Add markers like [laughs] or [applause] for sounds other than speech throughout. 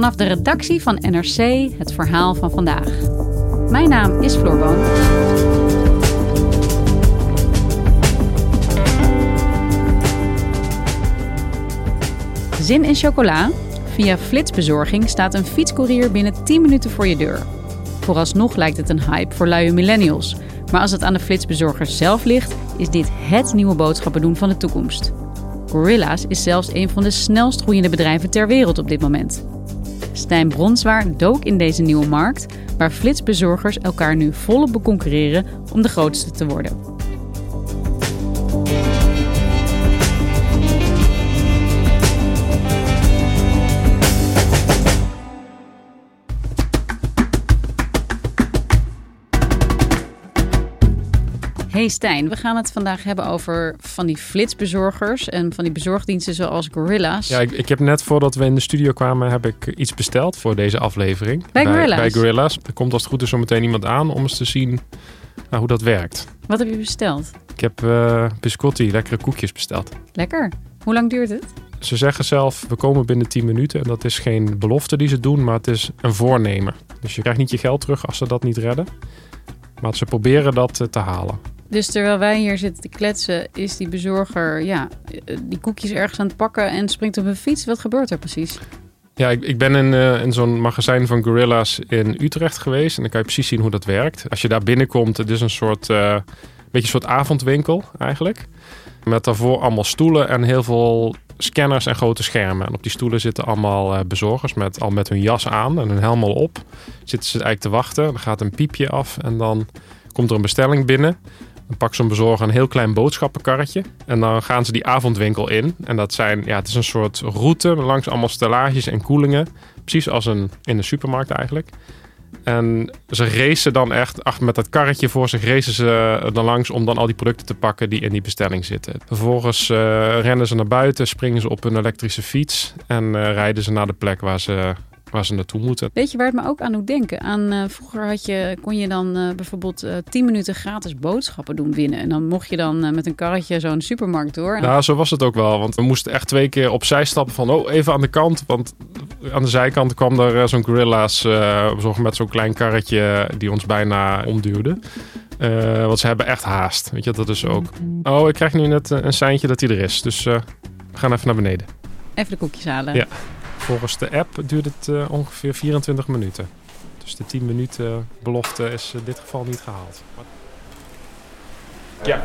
Vanaf de redactie van NRC het verhaal van vandaag. Mijn naam is Floor Boon. Zin in chocola? Via flitsbezorging staat een fietscourier binnen 10 minuten voor je deur. Vooralsnog lijkt het een hype voor luie millennials. Maar als het aan de flitsbezorger zelf ligt, is dit het nieuwe boodschappen doen van de toekomst. Gorilla's is zelfs een van de snelst groeiende bedrijven ter wereld op dit moment. Stijn Bronswaar dook in deze nieuwe markt, waar flitsbezorgers elkaar nu volop beconcurreren om de grootste te worden. Hey Stijn, we gaan het vandaag hebben over van die flitsbezorgers en van die bezorgdiensten zoals Gorilla's. Ja, ik, ik heb net voordat we in de studio kwamen, heb ik iets besteld voor deze aflevering. Bij Gorilla's? Bij Gorilla's. Er komt als het goed is zo meteen iemand aan om eens te zien nou, hoe dat werkt. Wat heb je besteld? Ik heb eh biscotti, lekkere koekjes besteld. Lekker. Hoe lang duurt het? Ze zeggen zelf, we komen binnen 10 minuten. En dat is geen belofte die ze doen, maar het is een voornemen. Dus je krijgt niet je geld terug als ze dat niet redden. Maar ze proberen dat eh, te halen. Dus terwijl wij hier zitten te kletsen, is die bezorger ja, eh, die koekjes ergens aan het pakken en springt op een fiets. Wat gebeurt er precies? Ja, ik, ik ben in, eh, in zo'n magazijn van Gorilla's in Utrecht geweest. En dan kan je precies zien hoe dat werkt. Als je daar binnenkomt, het is een soort, eh, beetje een soort avondwinkel eigenlijk. Met daarvoor allemaal stoelen en heel veel scanners en grote schermen. En op die stoelen zitten allemaal bezorgers met, al met hun jas aan en hun helm al op. Zitten ze eigenlijk te wachten. Dan gaat een piepje af en dan komt er een bestelling binnen. Dan pakt zo'n bezorger een heel klein boodschappenkarretje. En dan gaan ze die avondwinkel in. En dat zijn, ja, het is een soort route langs allemaal stellages en koelingen. Precies als een, in de supermarkt eigenlijk. En ze racen dan echt achter met dat karretje voor zich, racen ze er langs om dan al die producten te pakken die in die bestelling zitten. Vervolgens eh, rennen ze naar buiten, springen ze op een elektrische fiets en eh, rijden ze naar de plek waar ze, waar ze naartoe moeten. Weet je waar het me ook aan doet denken? Aan, eh, vroeger had je, kon je dan eh, bijvoorbeeld eh 10 minuten gratis boodschappen doen winnen. En dan mocht je dan met een karretje zo'n supermarkt door. En Nou, zo was het ook wel. Want we moesten echt twee keer opzij stappen van... oh, even aan de kant. Want aan de zijkant kwam er zo'n Gorilla's... met zo'n klein karretje die ons bijna omduwde. Want ze hebben echt haast. Weet je, dat is ook... Oh, ik krijg nu net een seintje dat hij er is. Dus we gaan even naar beneden. Even de koekjes halen. Ja. Volgens de app duurt het eh, ongeveer 24 minuten. Dus de 10 minuten belofte is in dit geval niet gehaald. Ja,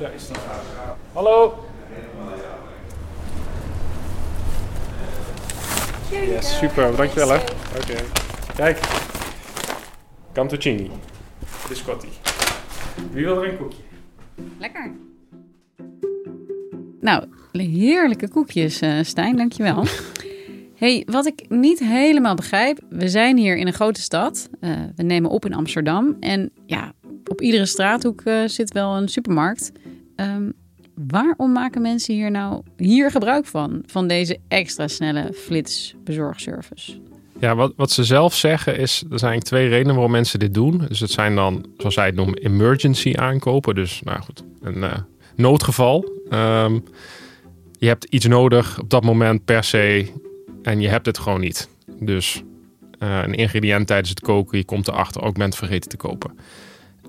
daar is die. Hallo. Yes, super. Dankjewel hè. Oké. Kijk. Cantuccini. Biscotti. Wie wil er een koekje? Lekker. Nou, heerlijke koekjes, eh Stijn. Dankjewel. [laughs] hey, wat ik niet helemaal begrijp. We zijn hier in een grote stad. Eh, we nemen op in Amsterdam. En ja, op iedere straathoek eh, zit wel een supermarkt. Ehm, waarom maken mensen hier nou hier gebruik van? Van deze extra snelle flitsbezorgservice? Ja, wat, wat ze zelf zeggen is, er zijn eigenlijk twee redenen waarom mensen dit doen. Dus het zijn dan, zoals zij het noemen, emergency aankopen. Dus, nou goed, een eh, noodgeval. Ehm, je hebt iets nodig op dat moment per se en je hebt het gewoon niet. Dus eh, een ingrediënt tijdens het koken, je komt erachter, ook bent vergeten te kopen.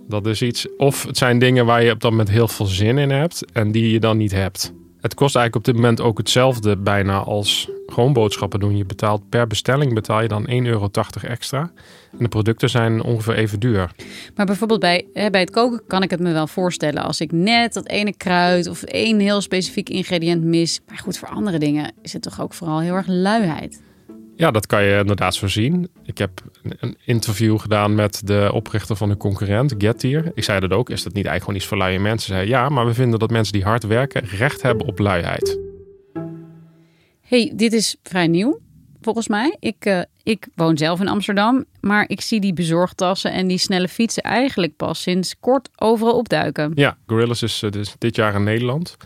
Dat is iets. Of het zijn dingen waar je op dat moment heel veel zin in hebt en die je dan niet hebt. Het kost eigenlijk op dit moment ook hetzelfde bijna als gewoon boodschappen doen. Je betaalt per bestelling betaal je dan 1,80 euro extra. En de producten zijn ongeveer even duur. Maar bijvoorbeeld bij, bij het koken kan ik het me wel voorstellen. Als ik net dat ene kruid of één heel specifiek ingrediënt mis. Maar goed, voor andere dingen is het toch ook vooral heel erg luiheid. Ja, dat kan je inderdaad zo zien. Ik heb een interview gedaan met de oprichter van een concurrent, Getir. Ik zei dat ook. Is dat niet eigenlijk gewoon iets voor luie mensen? Zei ja, maar we vinden dat mensen die hard werken recht hebben op luiheid. hey, dit is vrij nieuw volgens mij. Ik, uh, ik woon zelf in Amsterdam, maar ik zie die bezorgtassen en die snelle fietsen eigenlijk pas sinds kort overal opduiken. Ja, Gorillas is dus dit jaar in Nederland.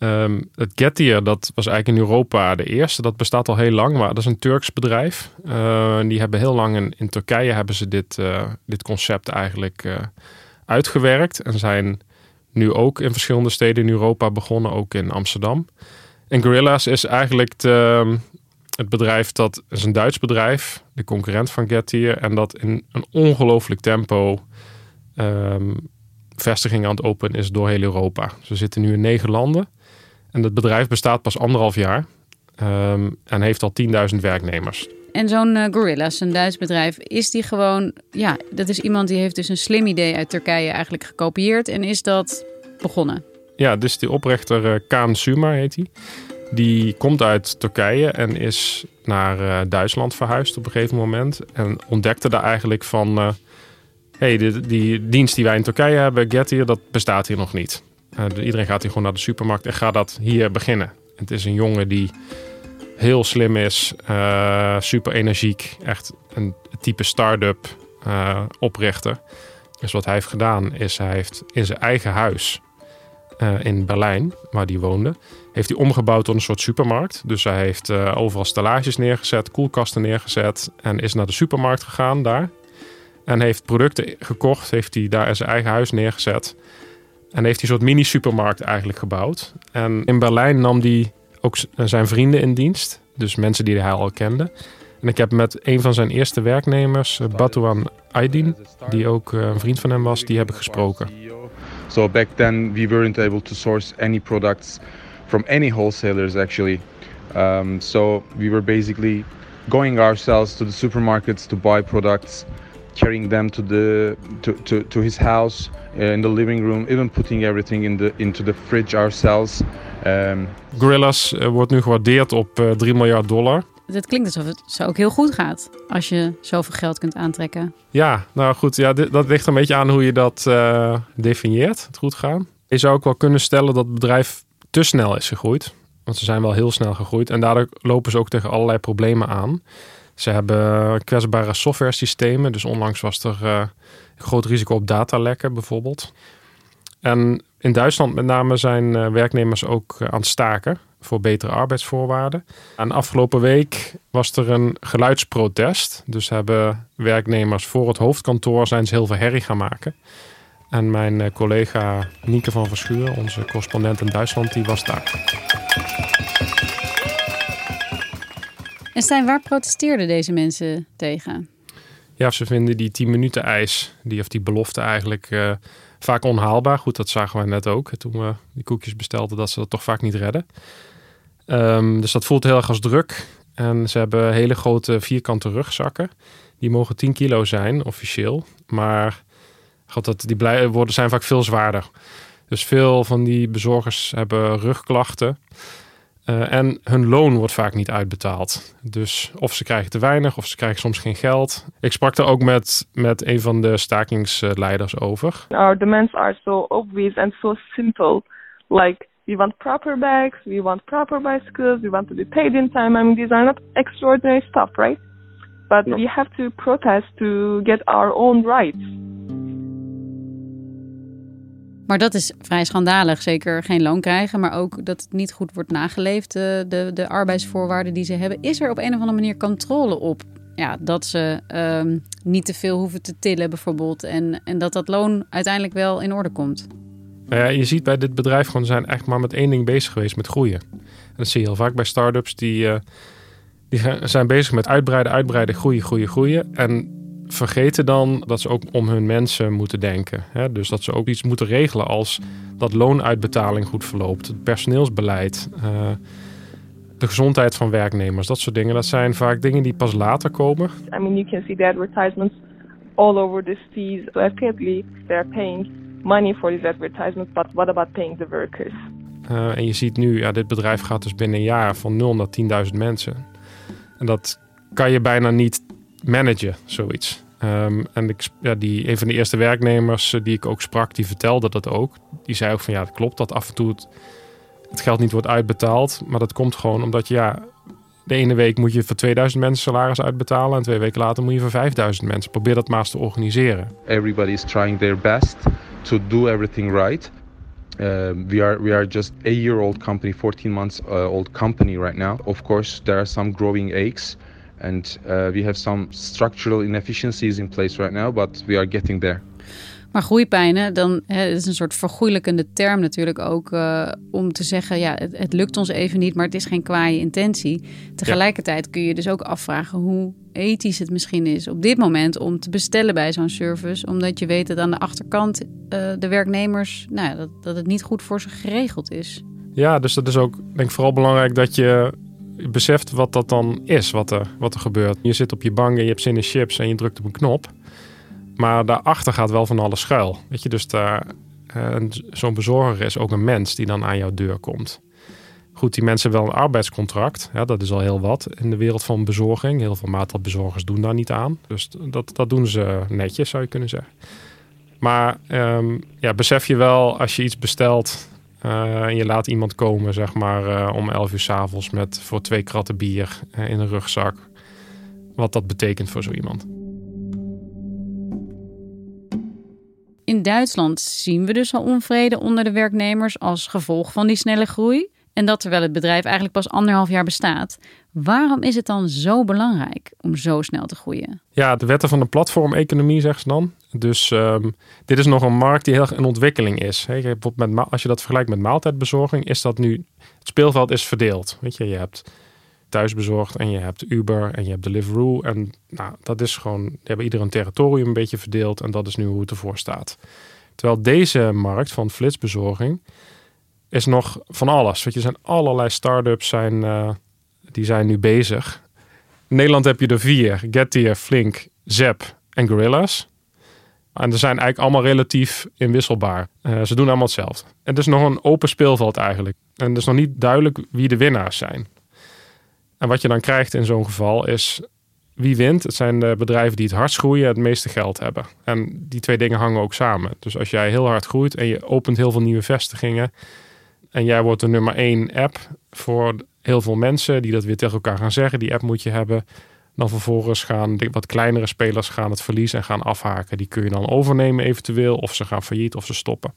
Um, het Getir, dat was eigenlijk in Europa de eerste. Dat bestaat al heel lang, maar dat is een Turks bedrijf. Uh, die hebben heel lang in, Turkije hebben ze dit, uh, dit concept eigenlijk uh, uitgewerkt. En zijn nu ook in verschillende steden in Europa begonnen, ook in Amsterdam. En Gorillas is eigenlijk de, het bedrijf dat is een Duits bedrijf, de concurrent van Getir. En dat in een ongelooflijk tempo um, vestigingen aan het openen is door heel Europa. Ze zitten nu in negen landen. En het bedrijf bestaat pas anderhalf jaar um, en heeft al 10.000 werknemers. En zo'n uh, Gorillas, een Duits bedrijf, is die gewoon... Ja, dat is iemand die heeft dus een slim idee uit Turkije eigenlijk gekopieerd en is dat begonnen. Ja, dus die oprichter uh, Kaan Suma heet hij. Die komt uit Turkije en is naar uh, Duitsland verhuisd op een gegeven moment. En ontdekte daar eigenlijk van... hé, hey, die, die dienst die wij in Turkije hebben, Getir, dat bestaat hier nog niet. Uh, iedereen gaat hier gewoon naar de supermarkt en gaat dat hier beginnen. Het is een jongen die heel slim is, uh, super energiek, echt een type start-up uh, oprichter. Dus wat hij heeft gedaan is, hij heeft in zijn eigen huis in Berlijn, waar hij woonde, heeft hij omgebouwd tot een soort supermarkt. Dus hij heeft overal stellages neergezet, koelkasten neergezet en is naar de supermarkt gegaan daar. En heeft producten gekocht, heeft hij daar in zijn eigen huis neergezet. En heeft hij een soort mini-supermarkt eigenlijk gebouwd. En in Berlijn nam hij ook zijn vrienden in dienst. Dus mensen die hij al kende. En ik heb met een van zijn eerste werknemers, Batuan Aydin, die ook eh, een vriend van hem was, die heb ik gesproken. So back then we weren't able to source any products from any wholesalers actually. Um, so we were basically going ourselves to the supermarkets to buy products, carrying them to the to, to, to his house uh, in the living room, even putting everything in the, into the fridge ourselves. Um, Gorillas uh, wordt nu gewaardeerd op uh, 3 miljard dollar. Het klinkt alsof het zo ook heel goed gaat als je zoveel geld kunt aantrekken. Ja, nou goed, ja, dit, dat ligt een beetje aan hoe je dat uh, definieert, het goed gaan. Je zou ook wel kunnen stellen dat het bedrijf te snel is gegroeid. Want ze zijn wel heel snel gegroeid en daardoor lopen ze ook tegen allerlei problemen aan. Ze hebben kwetsbare software systemen. Dus onlangs was er een groot risico op datalekken bijvoorbeeld. En in Duitsland met name zijn uh, werknemers ook aan het staken voor betere arbeidsvoorwaarden. En afgelopen week was er een geluidsprotest. Dus hebben werknemers voor het hoofdkantoor zijn ze heel veel herrie gaan maken. En mijn collega Nieke van Verschuur, onze correspondent in Duitsland, die was daar. En Stijn, waar protesteerden deze mensen tegen? Ja, ze vinden die 10 minuten eis, die, of die belofte eigenlijk uh, vaak onhaalbaar. Goed, dat zagen we net ook toen we die koekjes bestelden, dat ze dat toch vaak niet redden. Um, dus dat voelt heel erg als druk. En ze hebben hele grote vierkante rugzakken. Die mogen 10 kilo zijn, officieel. Maar God, dat, die blij, worden, zijn vaak veel zwaarder. Dus veel van die bezorgers hebben rugklachten. Uh, en hun loon wordt vaak niet uitbetaald. Dus of ze krijgen te weinig of ze krijgen soms geen geld. Ik sprak daar ook met, met een van de stakingsleiders over. Our demands are so obvious and so simple. Like we want proper bags, we want proper bicycles, we want to be paid in time. I mean these are not extraordinary stuff, right? But no. we have to protest to get our own rights. Maar dat is vrij schandalig. Zeker geen loon krijgen, maar ook dat het niet goed wordt nageleefd, de, de, de arbeidsvoorwaarden die ze hebben. Is er op een of andere manier controle op? Ja, dat ze um, niet te veel hoeven te tillen bijvoorbeeld. En, en dat dat loon uiteindelijk wel in orde komt. Nou ja, je ziet bij dit bedrijf gewoon, zijn echt maar met één ding bezig geweest, met groeien. En dat zie je heel vaak bij start-ups. Die, uh, die zijn bezig met uitbreiden, uitbreiden, groeien, groeien, groeien. En vergeten dan dat ze ook om hun mensen moeten denken. Hè? Dus dat ze ook iets moeten regelen als dat loonuitbetaling goed verloopt, het personeelsbeleid, uh, de gezondheid van werknemers, dat soort dingen. Dat zijn vaak dingen die pas later komen. I mean, you can see the advertisements all over the cities. So they're paying money for these advertisements, but what about paying the workers? Uh, en je ziet nu, ja, dit bedrijf gaat dus binnen een jaar van 0 naar 10.000 mensen. En dat kan je bijna niet managen, zoiets. Um, en ja, die, een van de eerste werknemers eh, die ik ook sprak, die vertelde dat ook. Die zei ook van ja, het klopt dat af en toe het, geld niet wordt uitbetaald. Maar dat komt gewoon omdat ja, de ene week moet je voor 2000 mensen salaris uitbetalen. En twee weken later moet je voor 5000 mensen. Probeer dat maar eens te organiseren. Everybody is trying their best to do everything right. Uh, we are we are just a year old company, 14 months uh, old company right now. Of course, there are some growing aches. And uh, we have some structural inefficiencies in place right now, but we are getting there. Maar groeipijnen, dan hè, het is een soort vergoeilijkende term natuurlijk ook uh, om te zeggen, ja, het, het, lukt ons even niet, maar het is geen kwaaie intentie. Tegelijkertijd kun je dus ook afvragen hoe ethisch het misschien is op dit moment om te bestellen bij zo'n service, omdat je weet dat aan de achterkant uh, de werknemers, nou, dat, dat het niet goed voor ze geregeld is. Ja, dus dat is ook denk ik vooral belangrijk dat je beseft wat dat dan is, wat er, wat er gebeurt. Je zit op je bank en je hebt zin in chips en je drukt op een knop. Maar daarachter gaat wel van alles schuil. Weet je, dus daar, uh, zo'n bezorger is ook een mens die dan aan jouw deur komt. Goed, die mensen hebben wel een arbeidscontract. Ja, dat is al heel wat in de wereld van bezorging. Heel veel maaltijdbezorgers doen daar niet aan. Dus dat, dat doen ze netjes, zou je kunnen zeggen. Maar um, ja, besef je wel als je iets bestelt uh, en je laat iemand komen, zeg maar, uh, om 11 uur s'avonds met voor twee kratten bier uh, in een rugzak. Wat dat betekent voor zo iemand. In Duitsland zien we dus al onvrede onder de werknemers als gevolg van die snelle groei. En dat terwijl het bedrijf eigenlijk pas anderhalf jaar bestaat. Waarom is het dan zo belangrijk om zo snel te groeien? Ja, de wetten van de platformeconomie, zeggen ze dan. Dus um, dit is nog een markt die heel erg in ontwikkeling is. Met, als je dat vergelijkt met maaltijdbezorging, is dat nu. Het speelveld is verdeeld. Weet je, je hebt thuisbezorgd en je hebt Uber en je hebt Deliveroo. En nou, dat is gewoon. Die hebben ieder een territorium een beetje verdeeld. En dat is nu hoe het ervoor staat. Terwijl deze markt van flitsbezorging is nog van alles. Weet je, zijn allerlei start-ups zijn, uh, die zijn nu bezig. In Nederland heb je er vier. Getir, Flink, Zep en Gorillas. En ze zijn eigenlijk allemaal relatief inwisselbaar. Uh, ze doen allemaal hetzelfde. En het is nog een open speelveld eigenlijk. En het is nog niet duidelijk wie de winnaars zijn. En wat je dan krijgt in zo'n geval is wie wint. Het zijn de bedrijven die het hardst groeien en het meeste geld hebben. En die twee dingen hangen ook samen. Dus als jij heel hard groeit en je opent heel veel nieuwe vestigingen en jij wordt de nummer één app voor heel veel mensen die dat weer tegen elkaar gaan zeggen. Die app moet je hebben. Dan vervolgens gaan de wat kleinere spelers gaan het verliezen en gaan afhaken. Die kun je dan overnemen eventueel. Of ze gaan failliet of ze stoppen.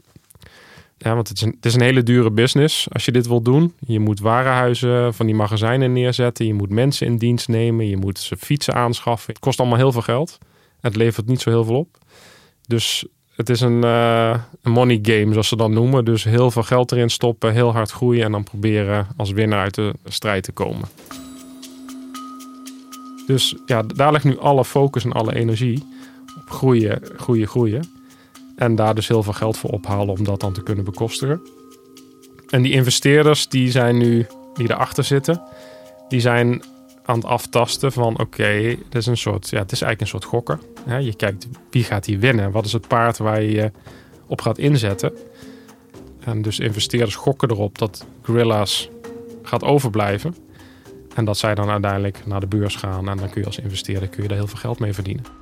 Ja, want het is, een, het is een hele dure business als je dit wil doen. Je moet warenhuizen van die magazijnen neerzetten. Je moet mensen in dienst nemen. Je moet ze fietsen aanschaffen. Het kost allemaal heel veel geld. Het levert niet zo heel veel op. Dus het is een, uh, money game, zoals ze dan noemen. Dus heel veel geld erin stoppen, heel hard groeien en dan proberen als winnaar uit de strijd te komen. Dus ja, daar ligt nu alle focus en alle energie op groeien, groeien, groeien. En daar dus heel veel geld voor ophalen om dat dan te kunnen bekostigen. En die investeerders die zijn nu, die erachter zitten, die zijn aan het aftasten van oké, okay, is een soort, ja, het is eigenlijk een soort gokken. je kijkt wie gaat hier winnen, wat is het paard waar je op gaat inzetten. En dus investeerders gokken erop dat Gorilla's gaat overblijven. En dat zij dan uiteindelijk naar de beurs gaan en dan kun je als investeerder kun je daar heel veel geld mee verdienen.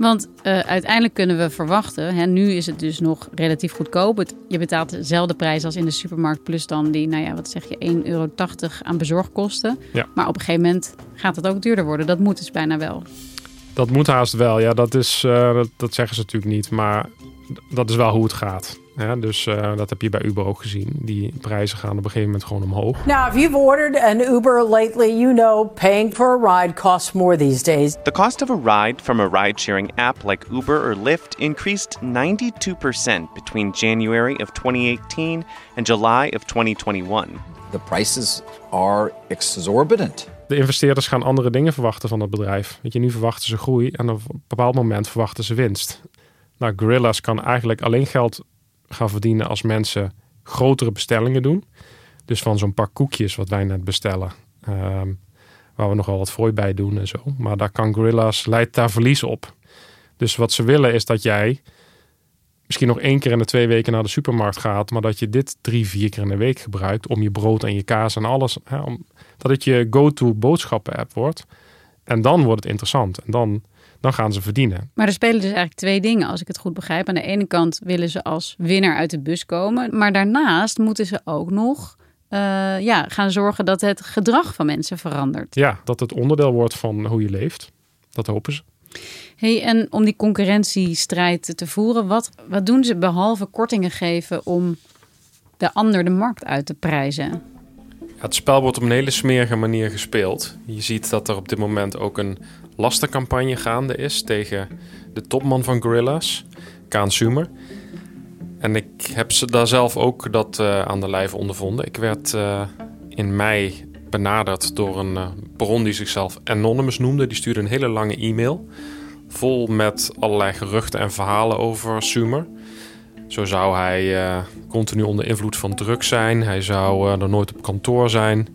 Want uh, uiteindelijk kunnen we verwachten, hè, nu is het dus nog relatief goedkoop. Het, je betaalt dezelfde prijs als in de supermarkt, plus dan die, nou ja, wat zeg je, 1,80 euro aan bezorgkosten. Ja. Maar op een gegeven moment gaat het ook duurder worden. Dat moet dus bijna wel. Dat moet haast wel, ja, dat, is, uh, dat, dat zeggen ze natuurlijk niet. Maar dat is wel hoe het gaat. Ja, dus uh, dat heb je bij Uber ook gezien. Die prijzen gaan op een gegeven moment gewoon omhoog. Now, if you've ordered an Uber lately, you know paying for a ride costs more these days. The cost of a ride from a ride-sharing app like Uber or Lyft increased 92% between January of 2018 and July of 2021. the prices are exorbitant. De investeerders gaan andere dingen verwachten van het bedrijf. Weet je, nu verwachten ze groei en op een bepaald moment verwachten ze winst. Nou, Gorillas kan eigenlijk alleen geld gaan verdienen als mensen grotere bestellingen doen. Dus van zo'n pak koekjes wat wij net bestellen. ehm, waar we nogal wat fooi bij doen en zo. Maar daar kan Gorillas, leidt daar verlies op. Dus wat ze willen is dat jij misschien nog één keer in de twee weken naar de supermarkt gaat. Maar dat je dit drie, vier keer in de week gebruikt om je brood en je kaas en alles. Hè, om, dat het je go-to boodschappen app wordt. En dan wordt het interessant. En dan, dan gaan ze verdienen. Maar er spelen dus eigenlijk twee dingen, als ik het goed begrijp. Aan de ene kant willen ze als winnaar uit de bus komen. Maar daarnaast moeten ze ook nog eh, ja, gaan zorgen dat het gedrag van mensen verandert. Ja, dat het onderdeel wordt van hoe je leeft. Dat hopen ze. Hey, en om die concurrentiestrijd te voeren, wat, wat doen ze behalve kortingen geven om de ander de markt uit te prijzen? Het spel wordt op een hele smerige manier gespeeld. Je ziet dat er op dit moment ook een lastencampagne gaande is tegen de topman van Gorillas, Kaan Sumer. En ik heb ze daar zelf ook dat eh, aan de lijf ondervonden. Ik werd eh, in mei benaderd door een eh, bron die zichzelf Anonymous noemde. Die stuurde een hele lange e-mail. Vol met allerlei geruchten en verhalen over Sumer. Zo zou hij eh, continu onder invloed van drugs zijn. Hij zou eh, er nooit op kantoor zijn.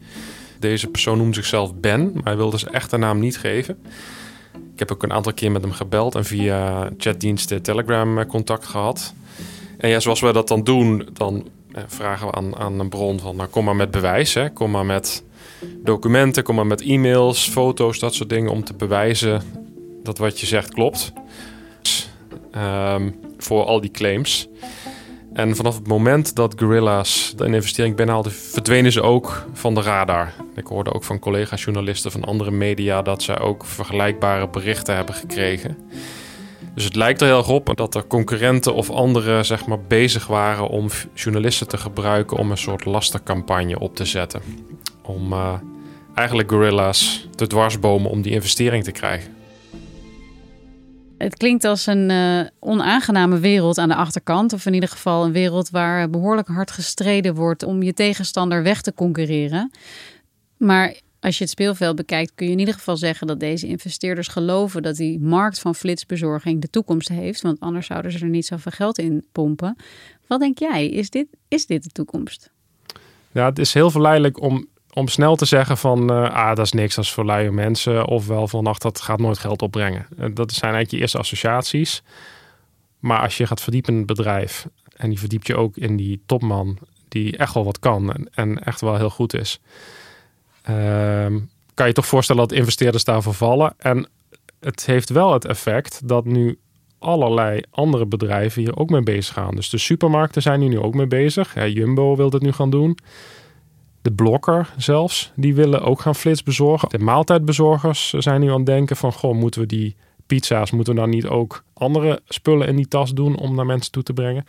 Deze persoon noemt zichzelf Ben, maar hij wilde zijn echte naam niet geven. Ik heb ook een aantal keer met hem gebeld en via chatdiensten Telegram eh, contact gehad. En ja, zoals we dat dan doen, dan vragen we aan, aan een bron van... Nou, kom maar met bewijs, hè. kom maar met documenten, kom maar met e-mails, foto's, dat soort dingen... om te bewijzen dat wat je zegt klopt. Ehm, voor al die claims. En vanaf het moment dat Gorilla's een investering binnenhaalde, verdwenen ze ook van de radar. Ik hoorde ook van collega-journalisten van andere media dat zij ook vergelijkbare berichten hebben gekregen. Dus het lijkt er heel erg op dat er concurrenten of anderen zeg maar, bezig waren om journalisten te gebruiken om een soort lastercampagne op te zetten. Om eh, eigenlijk Gorilla's te dwarsbomen om die investering te krijgen. Het klinkt als een eh, onaangename wereld aan de achterkant. Of in ieder geval een wereld waar behoorlijk hard gestreden wordt om je tegenstander weg te concurreren. Maar als je het speelveld bekijkt, kun je in ieder geval zeggen dat deze investeerders geloven dat die markt van flitsbezorging de toekomst heeft. Want anders zouden ze er niet zoveel geld in pompen. Wat denk jij? Is dit, is dit de toekomst? Ja, het is heel verleidelijk om, om snel te zeggen van... eh, ah, dat is niks, dat is voor luie mensen. Ofwel van, ach, dat gaat nooit geld opbrengen. Eh, dat zijn eigenlijk je eerste associaties. Maar als je gaat verdiepen in het bedrijf... en die verdiept je ook in die topman... die echt wel wat kan en, en echt wel heel goed is... ehm, kan je toch voorstellen dat investeerders daarvoor vallen. En het heeft wel het effect dat nu allerlei andere bedrijven hier ook mee bezig gaan. Dus de supermarkten zijn hier nu ook mee bezig. Jumbo wil dit nu gaan doen. De blokker zelfs, die willen ook gaan flits bezorgen. De maaltijdbezorgers zijn nu aan het denken van... goh, moeten we die pizza's, moeten we dan niet ook andere spullen in die tas doen... om naar mensen toe te brengen?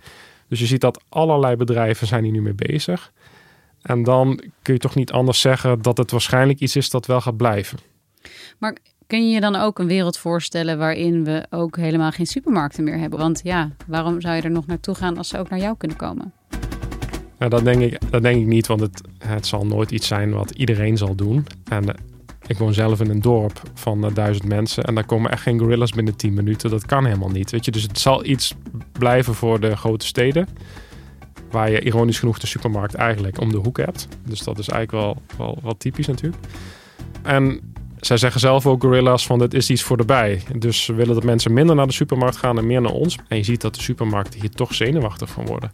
Dus je ziet dat allerlei bedrijven zijn hier nu mee bezig. En dan kun je toch niet anders zeggen dat het waarschijnlijk iets is dat wel gaat blijven. Maar kun je je dan ook een wereld voorstellen waarin we ook helemaal geen supermarkten meer hebben? Want ja, waarom zou je er nog naartoe gaan als ze ook naar jou kunnen komen? Nou, dat, denk ik, dat denk ik niet, want het, het zal nooit iets zijn wat iedereen zal doen. En eh, ik woon zelf in een dorp van eh, duizend mensen en daar komen echt geen gorillas binnen 10 minuten. Dat kan helemaal niet. Weet je? Dus het zal iets blijven voor de grote steden, waar je ironisch genoeg de supermarkt eigenlijk om de hoek hebt. Dus dat is eigenlijk wel, wel, wel typisch natuurlijk. En zij zeggen zelf ook gorillas van dit is iets voor de bij. Dus ze willen dat mensen minder naar de supermarkt gaan en meer naar ons. En je ziet dat de supermarkten hier toch zenuwachtig van worden.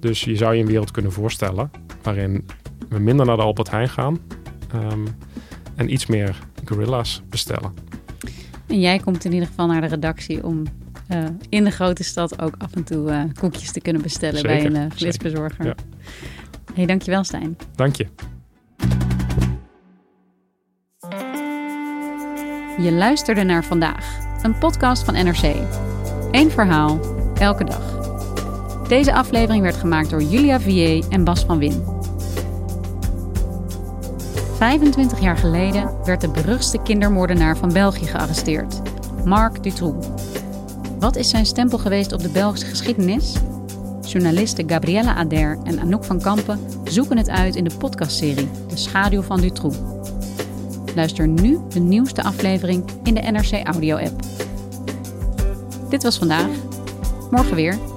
Dus je zou je een wereld kunnen voorstellen waarin we minder naar de Albert Heijn gaan ehm, en iets meer gorilla's bestellen. En jij komt in ieder geval naar de redactie om eh, in de grote stad ook af en toe eh, koekjes te kunnen bestellen bij een uh, flitsbezorger. Ja. Hey, dankjewel Stijn. Dank je. Je luisterde naar vandaag, een podcast van NRC. Eén verhaal, elke dag. Deze aflevering werd gemaakt door Julia Vier en Bas van Win. 25 jaar geleden werd de beruchtste kindermoordenaar van België gearresteerd, Marc Dutroux. Wat is zijn stempel geweest op de Belgische geschiedenis? Journalisten Gabriella Ader en Anouk van Kampen zoeken het uit in de podcastserie De Schaduw van Dutroux. Luister nu de nieuwste aflevering in de NRC Audio-app. Dit was vandaag. Morgen weer.